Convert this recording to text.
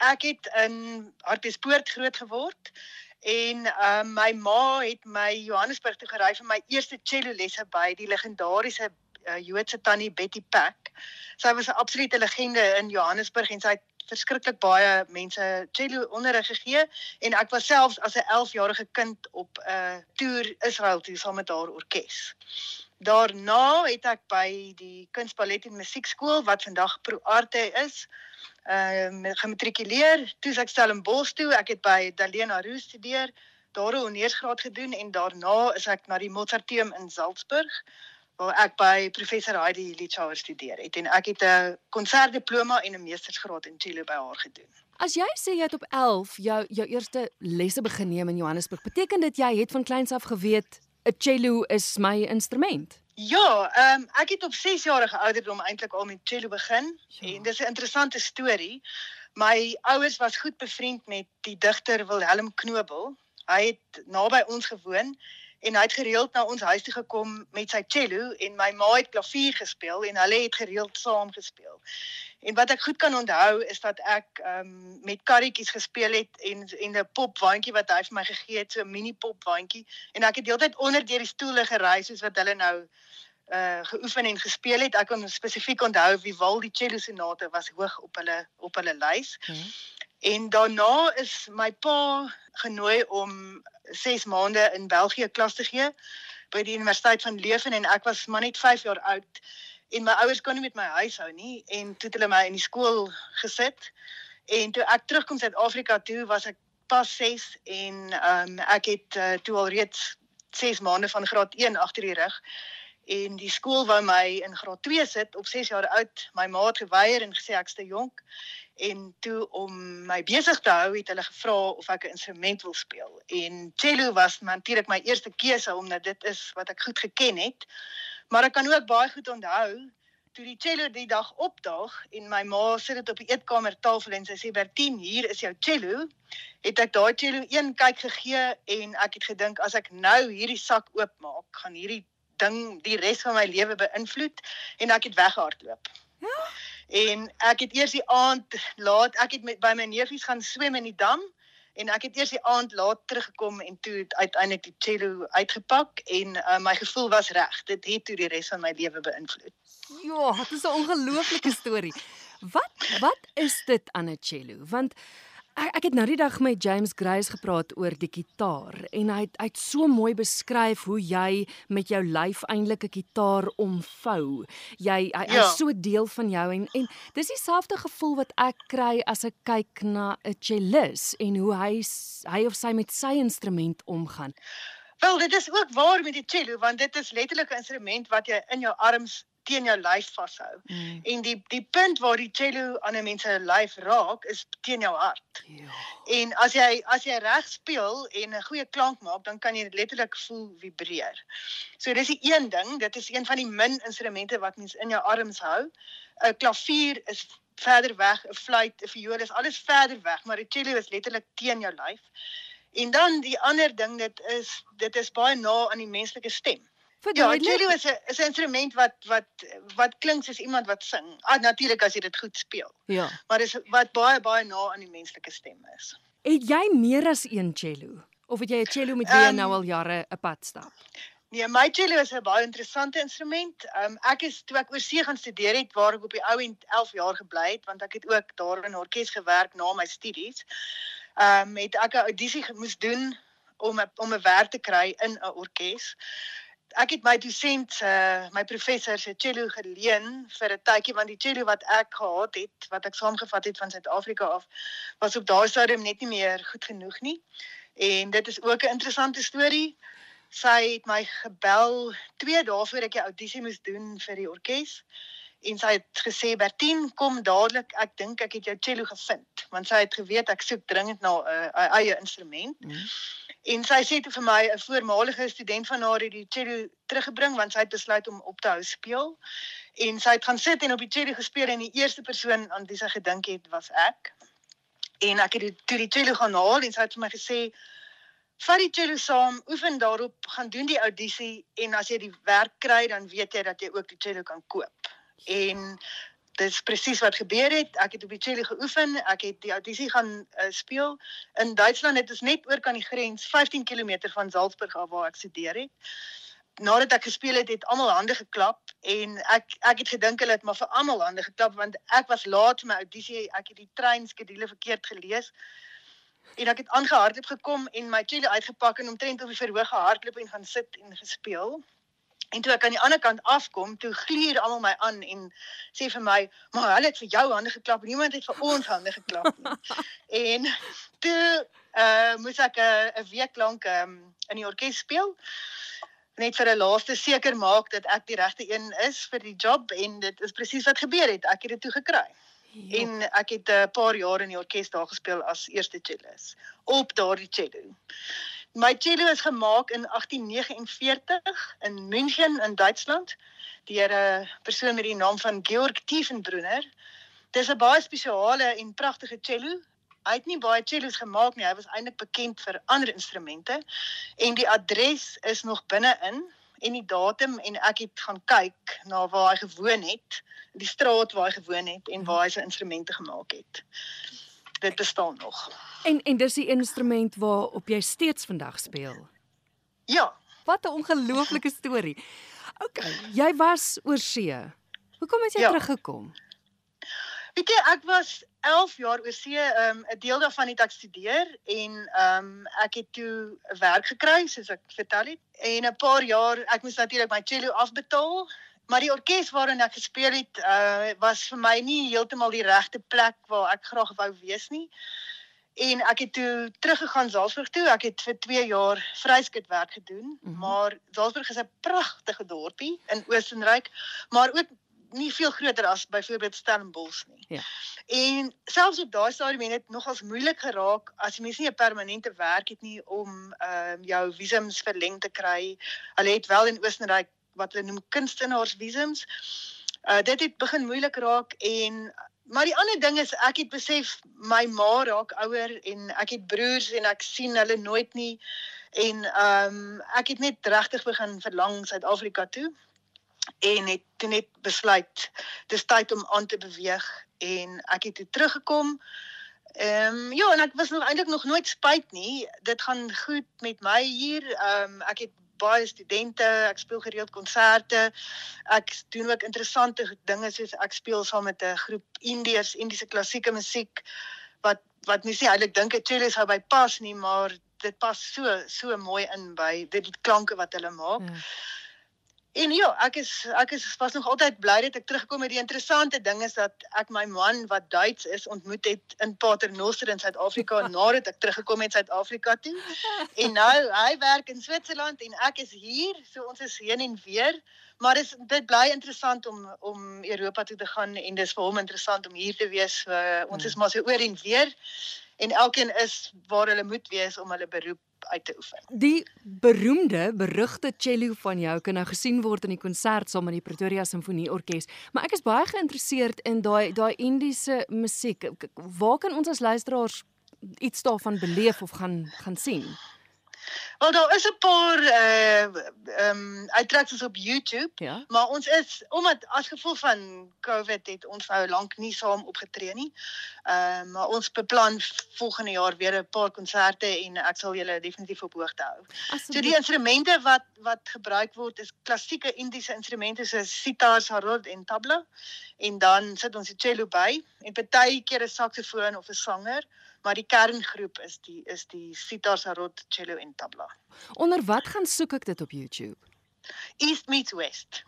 ek het in Hartbeespoort groot geword en uh, my ma het my Johannesburg toe gery vir my eerste cello lesse by die legendariese uh, Joodse tannie Betty Pack. Sy was 'n absolute legende in Johannesburg en sy het verskriklik baie mense cello onderrig gegee en ek was selfs as 'n 11-jarige kind op 'n uh, toer Israel toe saam met haar orkes. Daarna het ek by die Kunsballet en Musiekskool wat vandag Pro Arte is, ehm uh, gematrikuleer. Toe ek Stellenbosch toe, ek het by Dalena Roos studeer, daar 'n honeursgraad gedoen en daarna is ek na die Mozarteum in Salzburg waar ek by professor Heidi Litschauer studeer het en ek het 'n konsertdiploma en 'n meestersgraad in cello by haar gedoen. As jy sê jy het op 11 jou jou eerste lesse begin neem in Johannesburg, beteken dit jy het van kleins af geweet 'n cello is my instrument? Ja, ehm um, ek het op 6 jarige ouderdom eintlik al met cello begin ja. en dis 'n interessante storie. My ouers was goed bevriend met die digter Wilhelm Knobel. Hy het naby ons gewoon en hy het gereeld na ons huis toe gekom met sy cello en my ma het klavier gespeel en hulle het gereeld saam gespeel. En wat ek goed kan onthou is dat ek ehm um, met karretjies gespeel het en en 'n popwaandjie wat hy vir my gegee het, so 'n mini popwaandjie en ek het deeltyd onder deur die stoele gery soos wat hulle nou uh geoefen en gespeel het. Ek kan spesifiek onthou wie wal die cello sonate was hoog op hulle op hulle lys. Hmm. En daarna is my pa genooi om 6 maande in België klas te gee by die Universiteit van Leuven en ek was maar net 5 jaar oud en my ouers kon nie met my huis hou nie en toe het hulle my in die skool gesit en toe ek terugkom Suid-Afrika toe was ek pas 6 en um, ek het uh, toe al reeds 6 maande van graad 1 agter die rug en die skool wou my in graad 2 sit op 6 jaar oud my ma het geweier en gesê ek's te jonk en toe om my besig te hou het hulle gevra of ek 'n instrument wil speel en cello was natuurlik my eerste keuse omdat dit is wat ek goed geken het maar ek kan ook baie goed onthou toe die cello die dag opdaag en my ma sit dit op die eetkamertafel en sy sê Bertien hier is jou cello. Het ek daai cello een kyk gegee en ek het gedink as ek nou hierdie sak oopmaak gaan hierdie ding die res van my lewe beïnvloed. En ek het weggehardloop. Ja. En ek het eers die aand laat ek het met by my neefies gaan swem in die dam en ek het eers die aand laat teruggekom en toe uiteindelik die cello uitgepak en uh, my gevoel was reg. Dit het toe die res van my lewe beïnvloed. Ja, dit is 'n ongelooflike storie. Wat wat is dit aan 'n cello? Want Ek ek het nou die dag met James Grace gepraat oor die kitaar en hy het hy het so mooi beskryf hoe jy met jou lyf eintlik 'n kitaar omvou. Jy hy ja. is so deel van jou en en dis dieselfde gevoel wat ek kry as ek kyk na 'n cellist en hoe hy hy of sy met sy instrument omgaan. Wel, dit is ook waar met die cello want dit is letterlik 'n instrument wat jy in jou arms teen jou lyf vashou. Mm. En die die punt waar die cello aan 'n mens se lyf raak is teen jou hart. Ja. En as jy as jy reg speel en 'n goeie klank maak, dan kan jy dit letterlik voel vibreer. So dis die een ding, dit is een van die min instrumente wat mens in jou arms hou. 'n Klavier is verder weg, 'n fluit, 'n viool is alles verder weg, maar die cello is letterlik teen jou lyf. En dan die ander ding dit is dit is baie na aan die menslike stem. Ja, cello is 'n is 'n instrument wat wat wat klink soos iemand wat sing. Ah, natuurlik as jy dit goed speel. Ja. Maar dis wat baie baie na aan die menslike stem is. Het jy meer as een cello of het jy 'n cello met wie jy um, nou al jare 'n pad stap? Nee, my cello is 'n baie interessante instrument. Um ek is toe ek oorsee gaan studeer het waar ek op die ou end 11 jaar gebly het want ek het ook daar in orkes gewerk na my studies. Um het ek 'n audisie moes doen om om 'n werk te kry in 'n orkes ek het my dosent uh, my professor se cello geleen vir 'n tydjie want die cello wat ek gehad het wat ek saamgevat het van Suid-Afrika af was op daai stadium net nie meer goed genoeg nie. En dit is ook 'n interessante storie. Sy het my gebel 2 dae voor ek die audisie moes doen vir die orkes en sy het gesê Bertien kom dadelik ek dink ek het jou cello gevind want sy het geweet ek soek dringend na 'n uh, eie instrument. Mm. En sy sê vir my 'n voormalige student van haar het die cello teruggebring want sy het besluit om op te hou speel. En sy het gaan sit en op die cello gespeel en die eerste persoon aan wie sy gedink het was ek. En ek het die, toe die cello gaan haal en sy het vir my gesê vat die cello saam, oefen daarop, gaan doen die audisie en as jy die werk kry dan weet jy dat jy ook die cello kan koop. En dis presies wat gebeur het. Ek het op die cello geoefen. Ek het die audisie gaan uh, speel in Duitsland. Dit is net oor kan die grens, 15 km van Salzburg af waar ek studeer het. Nadat ek gespeel het, het almal hande geklap en ek ek het gedink hulle het maar vir almal hande geklap want ek was laat vir my audisie. Ek het die treinskedule verkeerd gelees. En ek het aangehardloop gekom en my cello uitgepak en omtrent op die verhoog gehardloop en gaan sit en gespeel. En toe ek aan die ander kant afkom, toe gluur almal my aan en sê vir my, "Maar hulle het vir jou hande geklap, niemand het vir ons hande geklap nie." en toe uh moes ek 'n uh, week lank um, in die orkes speel net vir 'n laaste seker maak dat ek die regte een is vir die job en dit is presies wat gebeur het. Ek het dit toe gekry. Ja. En ek het 'n uh, paar jaar in die orkes daar gespeel as eerste cellist op daardie cello. My cello is gemaak in 1849 in München in Duitsland deur 'n persoon met die naam van Georg Tiefenbrunner. Dis 'n baie spesiale en pragtige cello. Hy het nie baie cellos gemaak nie. Hy was eintlik bekend vir ander instrumente en die adres is nog binne-in en die datum en ek het gaan kyk na waar hy gewoon het, die straat waar hy gewoon het en waar hy sy instrumente gemaak het dit bestaan nog. En en dis die instrument waarop jy steeds vandag speel. Ja. Wat 'n ongelooflike storie. OK, jy was oor see. Hoekom het jy ja. teruggekom? Weet jy, ek was 11 jaar oor see, ehm, 'n um, deel daarvan het ek studeer en ehm um, ek het toe 'n werk gekry, soos ek vertel het. En 'n paar jaar, ek moes natuurlik my cello afbetaal Maar die orkes waarin ek gespeel het, uh was vir my nie heeltemal die regte plek waar ek graag wou wees nie. En ek het toe teruggegaan Salzburg toe. Ek het vir 2 jaar vryskutwerk gedoen, mm -hmm. maar Salzburg is 'n pragtige dorpie in Oostenryk, maar ook nie veel groter as byvoorbeeld Stellenbosch nie. Ja. En selfs op daai stadium het dit nogals moeilik geraak as jy mens nie 'n permanente werk het nie om ehm uh, jou visums verleng te kry. Hulle het wel in Oostenryk wat hulle noem kunstenaarsvisums. Uh dit het begin moeilik raak en maar die ander ding is ek het besef my ma raak ouer en ek het broers en ek sien hulle nooit nie en ehm um, ek het net regtig begin verlang Suid-Afrika toe en het toe net besluit dis tyd om aan te beweeg en ek het toe teruggekom. Ehm um, ja, en ek was nog eintlik nog nooit spyt nie. Dit gaan goed met my hier. Ehm um, ek het baie studente, ek speel gereeld konserte. Ek doen ook interessante dinge soos ek speel saam met 'n groep Indiërs, Indiese klassieke musiek wat wat nie eintlik dink 'n cello sou by pas nie, maar dit pas so so mooi in by dit klanke wat hulle maak. Hmm. En ja, ek is ek is was nog altyd bly dat ek teruggekom het. Die interessante ding is dat ek my man wat Duits is ontmoet het in Paternoster in Suid-Afrika nadat ek teruggekom het Suid-Afrika toe. En nou hy werk in Switserland en ek is hier, so ons is heen en weer. Maar dis dit bly interessant om om Europa toe te gaan en dis vir hom interessant om hier te wees. Uh, ons is hmm. maar so oor en weer en elkeen is waar hulle moet wees om hulle beroep uit te oefen. Die beroemde berugte cello van jou kan nou gesien word in die konsert saam met die Pretoria Simfonie Orkees, maar ek is baie geïnteresseerd in daai daai Indiese musiek. Waar kan ons as luisteraars iets daarvan beleef of gaan gaan sien? Wel daar is 'n paar uh ehm um, uittreksels op YouTube, ja? maar ons is omdat as gevolg van COVID het ons nou lank nie saam opgetree nie. Ehm uh, maar ons beplan volgende jaar weer 'n paar konserte en ek sal julle definitief op hoogte hou. So die instrumente wat wat gebruik word is klassieke Indiese instrumente soos sitar, sarod en tabla en dan sit ons die cello by en partykeer 'n saksofoon of 'n sanger maar die kerngroep is die is die sitar, sarod, cello en tabla. Onder wat gaan soek ek dit op YouTube? East meets West.